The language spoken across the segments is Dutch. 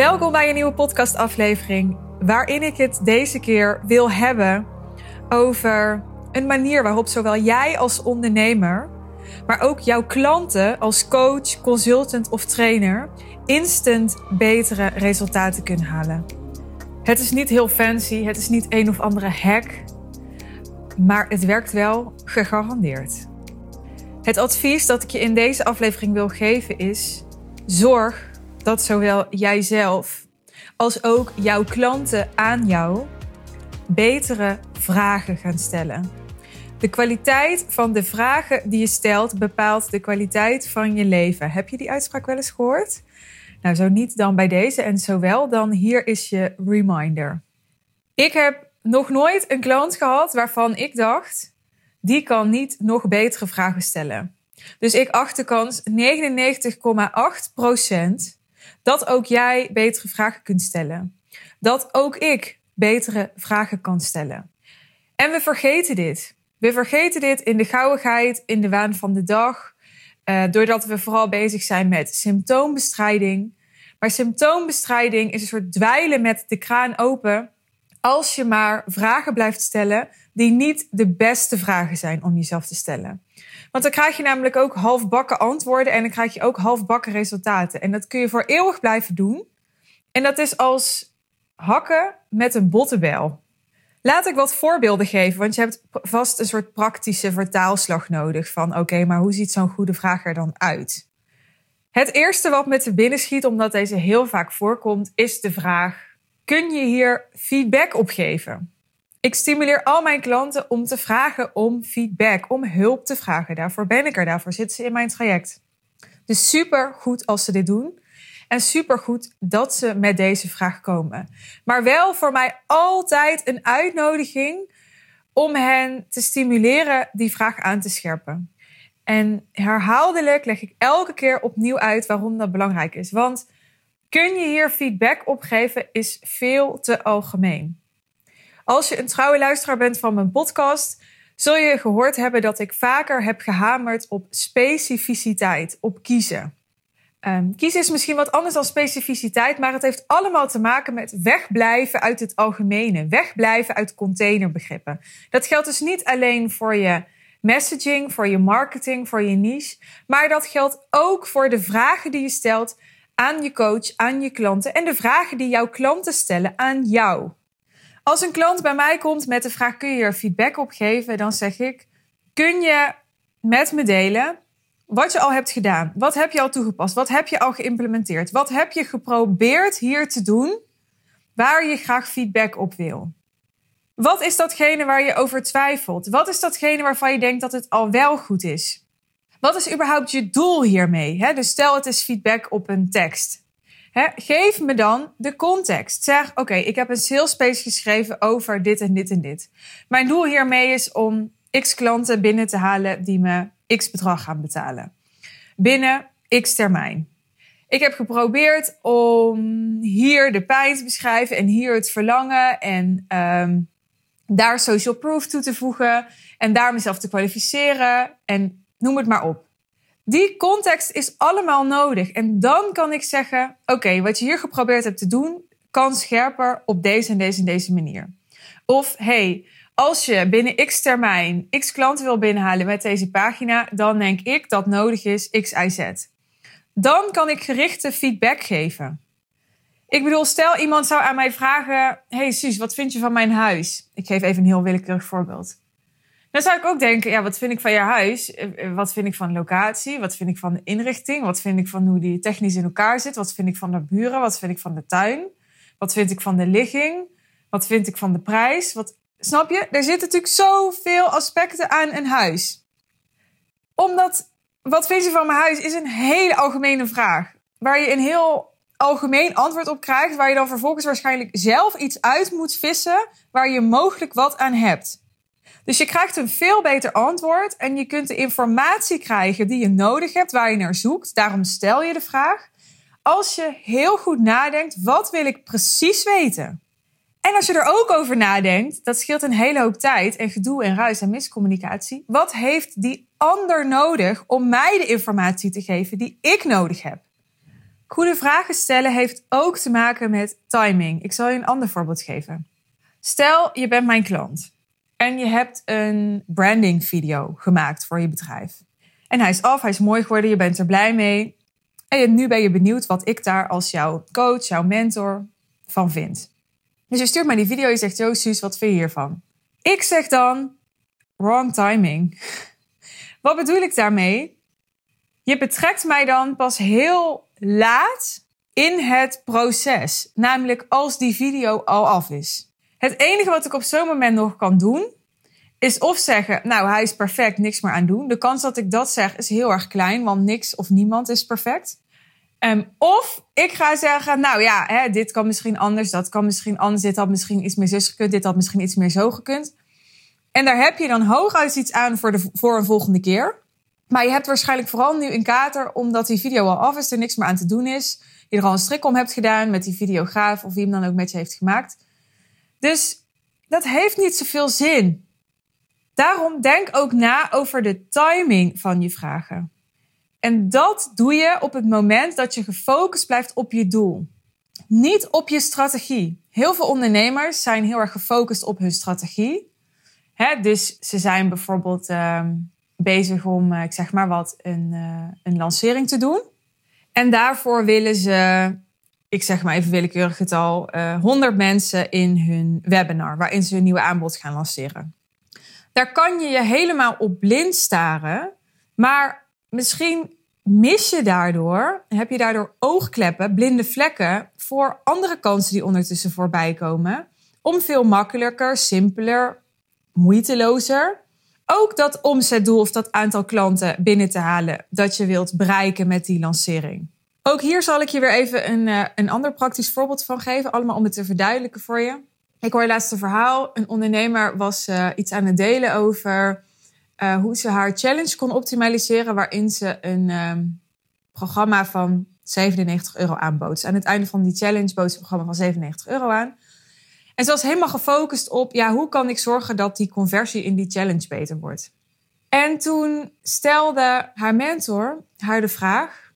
Welkom bij een nieuwe podcastaflevering waarin ik het deze keer wil hebben over een manier waarop zowel jij als ondernemer, maar ook jouw klanten als coach, consultant of trainer instant betere resultaten kunnen halen. Het is niet heel fancy, het is niet een of andere hack, maar het werkt wel gegarandeerd. Het advies dat ik je in deze aflevering wil geven is: zorg dat zowel jijzelf als ook jouw klanten aan jou betere vragen gaan stellen. De kwaliteit van de vragen die je stelt bepaalt de kwaliteit van je leven. Heb je die uitspraak wel eens gehoord? Nou, zo niet dan bij deze en zo wel, dan hier is je reminder. Ik heb nog nooit een klant gehad waarvan ik dacht, die kan niet nog betere vragen stellen. Dus ik acht de kans 99,8% dat ook jij betere vragen kunt stellen. Dat ook ik betere vragen kan stellen. En we vergeten dit. We vergeten dit in de gauwigheid, in de waan van de dag, uh, doordat we vooral bezig zijn met symptoombestrijding. Maar symptoombestrijding is een soort dweilen met de kraan open als je maar vragen blijft stellen die niet de beste vragen zijn om jezelf te stellen. Want dan krijg je namelijk ook halfbakken antwoorden en dan krijg je ook halfbakken resultaten. En dat kun je voor eeuwig blijven doen. En dat is als hakken met een bottenbel. Laat ik wat voorbeelden geven, want je hebt vast een soort praktische vertaalslag nodig van oké, maar hoe ziet zo'n goede vraag er dan uit? Het eerste wat me te binnen schiet, omdat deze heel vaak voorkomt, is de vraag: kun je hier feedback op geven? Ik stimuleer al mijn klanten om te vragen om feedback, om hulp te vragen. Daarvoor ben ik er, daarvoor zitten ze in mijn traject. Dus super goed als ze dit doen. En super goed dat ze met deze vraag komen. Maar wel voor mij altijd een uitnodiging om hen te stimuleren die vraag aan te scherpen. En herhaaldelijk leg ik elke keer opnieuw uit waarom dat belangrijk is. Want kun je hier feedback op geven is veel te algemeen. Als je een trouwe luisteraar bent van mijn podcast, zul je gehoord hebben dat ik vaker heb gehamerd op specificiteit, op kiezen. Um, kiezen is misschien wat anders dan specificiteit, maar het heeft allemaal te maken met wegblijven uit het algemene, wegblijven uit containerbegrippen. Dat geldt dus niet alleen voor je messaging, voor je marketing, voor je niche, maar dat geldt ook voor de vragen die je stelt aan je coach, aan je klanten en de vragen die jouw klanten stellen aan jou. Als een klant bij mij komt met de vraag: kun je er feedback op geven? Dan zeg ik: kun je met me delen wat je al hebt gedaan? Wat heb je al toegepast? Wat heb je al geïmplementeerd? Wat heb je geprobeerd hier te doen waar je graag feedback op wil? Wat is datgene waar je over twijfelt? Wat is datgene waarvan je denkt dat het al wel goed is? Wat is überhaupt je doel hiermee? Dus stel het is feedback op een tekst geef me dan de context. Zeg, oké, ik heb een sales page geschreven over dit en dit en dit. Mijn doel hiermee is om x klanten binnen te halen die me x bedrag gaan betalen. Binnen x termijn. Ik heb geprobeerd om hier de pijn te beschrijven en hier het verlangen en um, daar social proof toe te voegen en daar mezelf te kwalificeren en noem het maar op. Die context is allemaal nodig. En dan kan ik zeggen: oké, wat je hier geprobeerd hebt te doen, kan scherper op deze en deze en deze manier. Of hey, als je binnen x termijn x klanten wil binnenhalen met deze pagina, dan denk ik dat nodig is x, y, z. Dan kan ik gerichte feedback geven. Ik bedoel, stel iemand zou aan mij vragen: Hey Suus, wat vind je van mijn huis? Ik geef even een heel willekeurig voorbeeld. Dan zou ik ook denken, ja, wat vind ik van je huis? Eh, eh, wat vind ik van locatie? Wat vind ik van de inrichting? Wat vind ik van hoe die technisch in elkaar zit? Wat vind ik van de buren? Wat vind ik van de tuin? Wat vind ik van de ligging? Wat vind ik van de prijs? Wat, snap je? Er zitten natuurlijk zoveel aspecten aan een huis. Omdat, wat vind je van mijn huis? Is een hele algemene vraag. Waar je een heel algemeen antwoord op krijgt. Waar je dan vervolgens waarschijnlijk zelf iets uit moet vissen. Waar je mogelijk wat aan hebt. Dus je krijgt een veel beter antwoord en je kunt de informatie krijgen die je nodig hebt, waar je naar zoekt. Daarom stel je de vraag. Als je heel goed nadenkt, wat wil ik precies weten? En als je er ook over nadenkt, dat scheelt een hele hoop tijd en gedoe en ruis en miscommunicatie. Wat heeft die ander nodig om mij de informatie te geven die ik nodig heb? Goede vragen stellen heeft ook te maken met timing. Ik zal je een ander voorbeeld geven. Stel, je bent mijn klant en je hebt een branding video gemaakt voor je bedrijf. En hij is af, hij is mooi geworden, je bent er blij mee. En nu ben je benieuwd wat ik daar als jouw coach, jouw mentor van vind. Dus je stuurt mij die video, je zegt, Jo Suus, wat vind je hiervan? Ik zeg dan, wrong timing. Wat bedoel ik daarmee? Je betrekt mij dan pas heel laat in het proces. Namelijk als die video al af is. Het enige wat ik op zo'n moment nog kan doen, is of zeggen, nou hij is perfect, niks meer aan doen. De kans dat ik dat zeg is heel erg klein, want niks of niemand is perfect. Um, of ik ga zeggen, nou ja, hè, dit kan misschien anders, dat kan misschien anders, dit had misschien iets meer zus gekund, dit had misschien iets meer zo gekund. En daar heb je dan hooguit iets aan voor, de, voor een volgende keer. Maar je hebt waarschijnlijk vooral nu een kater, omdat die video al af is, er niks meer aan te doen is. Je er al een strik om hebt gedaan met die videograaf of wie hem dan ook met je heeft gemaakt. Dus dat heeft niet zoveel zin. Daarom denk ook na over de timing van je vragen. En dat doe je op het moment dat je gefocust blijft op je doel. Niet op je strategie. Heel veel ondernemers zijn heel erg gefocust op hun strategie. dus ze zijn bijvoorbeeld ehm, bezig om, eh, ik zeg maar wat, een, uh, een lancering te doen. En daarvoor willen ze, ik zeg maar even willekeurig getal, uh, eh, 100 mensen in hun webinar, waarin ze een nieuwe aanbod gaan lanceren. Daar kan je je helemaal op blind staren, maar misschien mis je daardoor, heb je daardoor oogkleppen, blinde vlekken voor andere kansen die ondertussen voorbij komen. Om veel makkelijker, simpeler, moeitelozer ook dat omzetdoel of dat aantal klanten binnen te halen dat je wilt bereiken met die lancering. Ook hier zal ik je weer even een, uh, een ander praktisch voorbeeld van geven, allemaal om het te verduidelijken voor je. Ik hoor je laatste verhaal. Een ondernemer was uh, iets aan het delen over uh, hoe ze haar challenge kon optimaliseren, waarin ze een um, programma van 97 euro aanbood. Aan het einde van die challenge bood ze een programma van 97 euro aan. En ze was helemaal gefocust op, ja, hoe kan ik zorgen dat die conversie in die challenge beter wordt? En toen stelde haar mentor haar de vraag,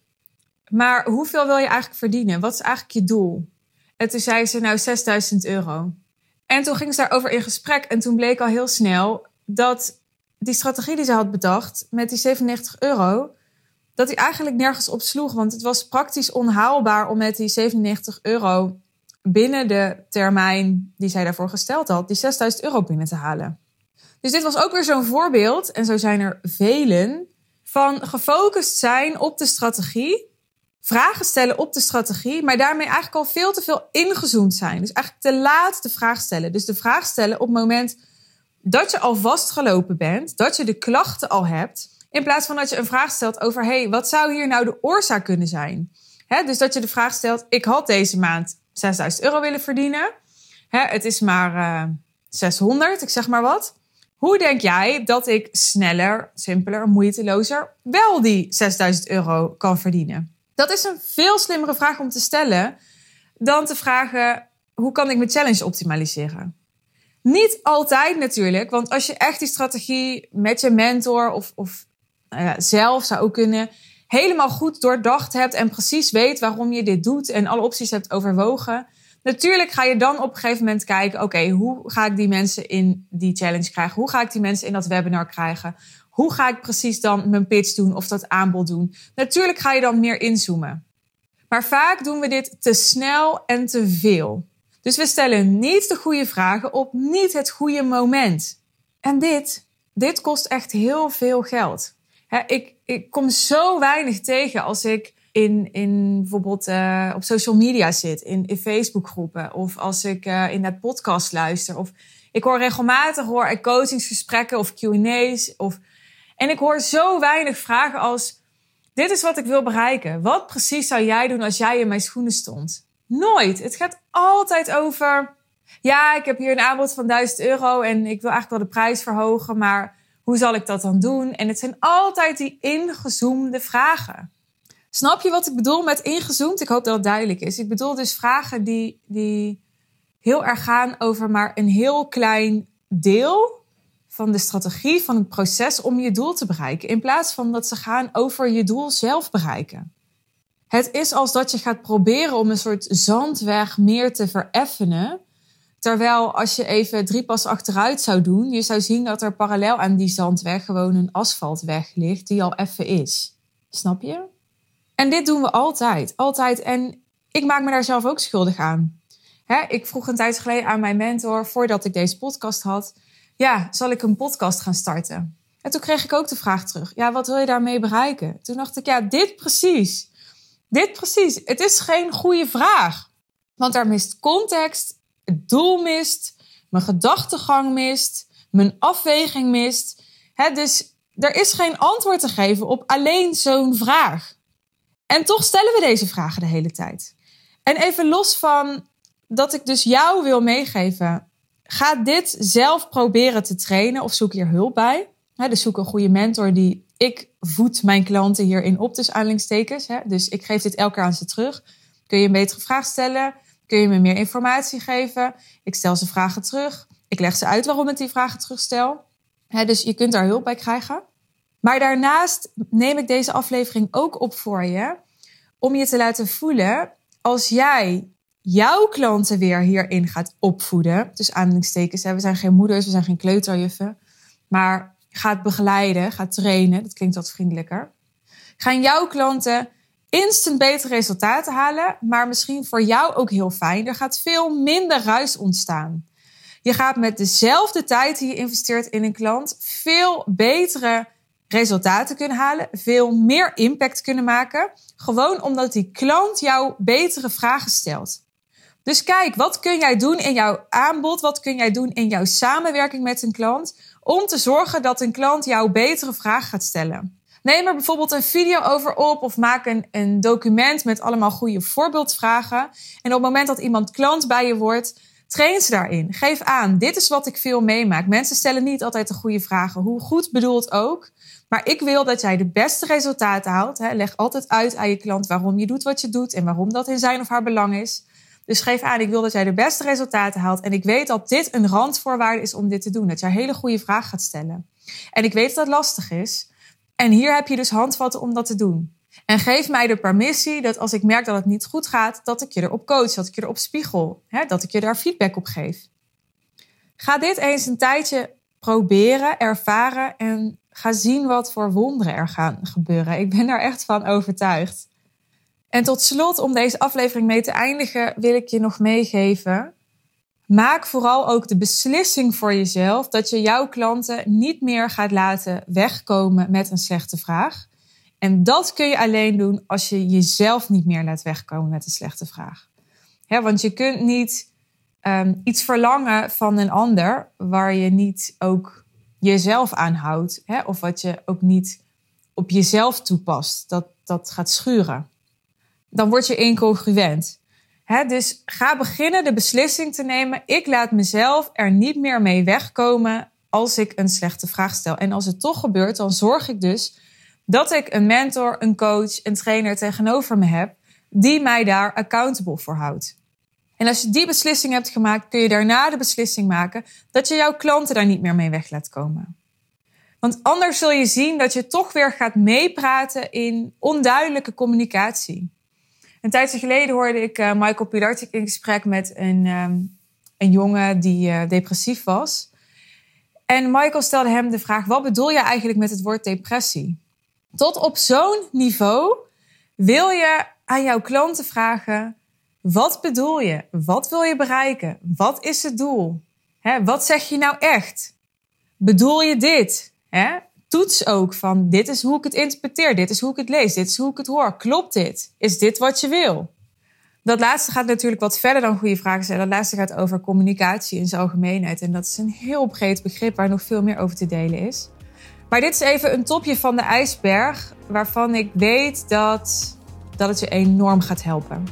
maar hoeveel wil je eigenlijk verdienen? Wat is eigenlijk je doel? En toen zei ze, nou, 6000 euro. En toen ging ze daarover in gesprek en toen bleek al heel snel dat die strategie die ze had bedacht met die 97 euro, dat die eigenlijk nergens op sloeg. Want het was praktisch onhaalbaar om met die 97 euro binnen de termijn die zij daarvoor gesteld had, die 6000 euro binnen te halen. Dus dit was ook weer zo'n voorbeeld, en zo zijn er velen, van gefocust zijn op de strategie, vragen stellen op de strategie, maar daarmee eigenlijk al veel te veel ingezoomd zijn. Dus eigenlijk te laat de vraag stellen. Dus de vraag stellen op het moment dat je al vastgelopen bent, dat je de klachten al hebt, in plaats van dat je een vraag stelt over, hey, wat zou hier nou de oorzaak kunnen zijn? dus dat je de vraag stelt, ik had deze maand 6000 euro willen verdienen. Het is maar uh, eh, 600, ik zeg maar wat. Hoe denk jij dat ik sneller, simpeler, moeitelozer wel die 6000 euro kan verdienen? Dat is een veel slimmere vraag om te stellen dan te vragen: hoe kan ik mijn challenge optimaliseren? Niet altijd natuurlijk, want als je echt die strategie met je mentor of, of nou zelf zou kunnen, helemaal goed doordacht hebt en precies weet waarom je dit doet en alle opties hebt overwogen, natuurlijk ga je dan op een gegeven moment kijken: oké, hoe ga ik die mensen in die challenge krijgen? Hoe ga ik die mensen in dat webinar krijgen? Hoe ga ik precies dan mijn pitch doen of dat aanbod doen? Natuurlijk ga je dan meer inzoomen. Maar vaak doen we dit te snel en te veel. Dus we stellen niet de goede vragen op niet het goede moment. En dit, dit kost echt heel veel geld. ik, ik kom zo weinig tegen als ik in, in bijvoorbeeld uh, op social media zit, in, in Facebookgroepen, of als ik uh, in dat podcast luister. Of ik hoor regelmatig hoor coachingsgesprekken of QA's. Of, en ik hoor zo weinig vragen als: Dit is wat ik wil bereiken. Wat precies zou jij doen als jij in mijn schoenen stond? Nooit. Het gaat altijd over. Ja, ik heb hier een aanbod van 1000 euro en ik wil eigenlijk wel de prijs verhogen, maar hoe zal ik dat dan doen? En het zijn altijd die ingezoomde vragen. Snap je wat ik bedoel met ingezoomd? Ik hoop dat het duidelijk is. Ik bedoel dus vragen die, die heel erg gaan over maar een heel klein deel van de strategie, van het proces om je doel te bereiken. In plaats van dat ze gaan over je doel zelf bereiken. Het is als dat je gaat proberen om een soort zandweg meer te vereffenen. Terwijl als je even drie pas achteruit zou doen, je zou zien dat er parallel aan die zandweg gewoon een asfaltweg ligt die al even is. Snap je? En dit doen we altijd, altijd. En ik maak me daar zelf ook schuldig aan. Hè, ik vroeg een tijd geleden aan mijn mentor, voordat ik deze podcast had, ja, zal ik een podcast gaan starten? En toen kreeg ik ook de vraag terug, ja, wat wil je daarmee bereiken? Toen dacht ik, ja, dit precies. Dit precies. Het is geen goede vraag. Want daar mist context, het doel mist, mijn gedachtegang mist, mijn afweging mist. dus er is geen antwoord te geven op alleen zo'n vraag. En toch stellen we deze vragen de hele tijd. En even los van dat ik dus jou wil meegeven. Ga dit zelf proberen te trainen of zoek hier hulp bij. dus zoek een goede mentor die ik voed mijn klanten hierin op, dus aanhalingstekens. Dus ik geef dit elke keer aan ze terug. Kun je een betere vraag stellen? Kun je me meer informatie geven? Ik stel ze vragen terug. Ik leg ze uit waarom ik die vragen terugstel. dus je kunt daar hulp bij krijgen. Maar daarnaast neem ik deze aflevering ook op voor je om je te laten voelen als jij jouw klanten weer hierin gaat opvoeden. Dus aanhalingstekens, we zijn geen moeders, we zijn geen kleuterjuffen. Maar gaat begeleiden, gaat trainen. Dat klinkt wat vriendelijker. Gaan jouw klanten instant betere resultaten halen, maar misschien voor jou ook heel fijn. Er gaat veel minder ruis ontstaan. Je gaat met dezelfde tijd die je investeert in een klant veel betere resultaten kunnen halen, veel meer impact kunnen maken. Gewoon omdat die klant jou betere vragen stelt. Dus kijk, wat kun jij doen in jouw aanbod? Wat kun jij doen in jouw samenwerking met een klant? Om te zorgen dat een klant jou betere vragen gaat stellen. Neem er bijvoorbeeld een video over op of maak een, een document met allemaal goede voorbeeldvragen. En op het moment dat iemand klant bij je wordt, train ze daarin. Geef aan, dit is wat ik veel meemaak. Mensen stellen niet altijd de goede vragen, hoe goed bedoeld ook. Maar ik wil dat jij de beste resultaten haalt. Leg altijd uit aan je klant waarom je doet wat je doet en waarom dat in zijn of haar belang is. Dus geef aan, ik wil dat jij de beste resultaten haalt. En ik weet dat dit een randvoorwaarde is om dit te doen. Dat jij hele goede vragen gaat stellen. En ik weet dat dat lastig is. En hier heb je dus handvatten om dat te doen. En geef mij de permissie dat als ik merk dat het niet goed gaat, dat ik je erop coach, dat ik je erop spiegel, hè, dat ik je daar feedback op geef. Ga dit eens een tijdje proberen, ervaren en ga zien wat voor wonderen er gaan gebeuren. Ik ben daar echt van overtuigd. En tot slot, om deze aflevering mee te eindigen, wil ik je nog meegeven. Maak vooral ook de beslissing voor jezelf dat je jouw klanten niet meer gaat laten wegkomen met een slechte vraag. En dat kun je alleen doen als je jezelf niet meer laat wegkomen met een slechte vraag. want je kunt niet um, iets verlangen van een ander waar je niet ook jezelf aanhoudt. Hè? Of wat je ook niet op jezelf toepast. Dat, dat gaat schuren dan word je incongruent. Dus ga beginnen de beslissing te nemen. Ik laat mezelf er niet meer mee wegkomen als ik een slechte vraag stel. En als het toch gebeurt, dan zorg ik dus dat ik een mentor, een coach, een trainer tegenover me heb die mij daar accountable voor houdt. En als je die beslissing hebt gemaakt, kun je daarna de beslissing maken dat je jouw klanten daar niet meer mee weg laat komen. Want anders zul je zien dat je toch weer gaat meepraten in onduidelijke communicatie. Een tijdje geleden hoorde ik uh, Michael Pilarczyk in gesprek met een, um, een jongen die uh, depressief was. En Michael stelde hem de vraag: wat bedoel je eigenlijk met het woord depressie? Tot op zo'n niveau wil je aan jouw klanten vragen: wat bedoel je? Wat wil je bereiken? Wat is het doel? Wat zeg je nou echt? Bedoel je dit? Hè? Toets ook van dit is hoe ik het interpreteer, dit is hoe ik het lees, dit is hoe ik het hoor. Klopt dit? Is dit wat je wil? Dat laatste gaat natuurlijk wat verder dan goede vragen stellen. Dat laatste gaat over communicatie in zijn algemeenheid. En dat is een heel breed begrip waar nog veel meer over te delen is. Maar dit is even een topje van de ijsberg waarvan ik weet dat, dat het je enorm gaat helpen.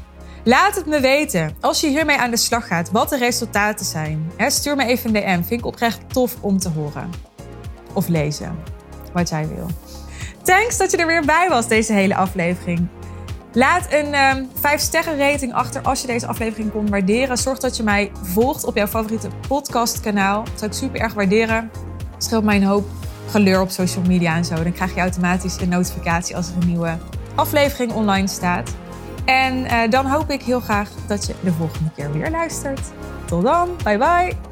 Laat het me weten als je hiermee aan de slag gaat, wat de resultaten zijn. stuur me even een DM, vind ik oprecht tof om te horen of lezen wat jij wil. Thanks dat je er weer bij was deze hele aflevering. Laat een um, ehm, 5 sterren rating achter als je deze aflevering kon waarderen. Zorg dat je mij volgt op jouw favoriete podcastkanaal. Dat zou ik super erg waarderen. Scheelt mij een hoop geleur op social media en zo. Dan krijg je automatisch een notificatie als er een nieuwe aflevering online staat. En dan hoop ik heel graag dat je de volgende keer weer luistert. Tot dan, bye bye!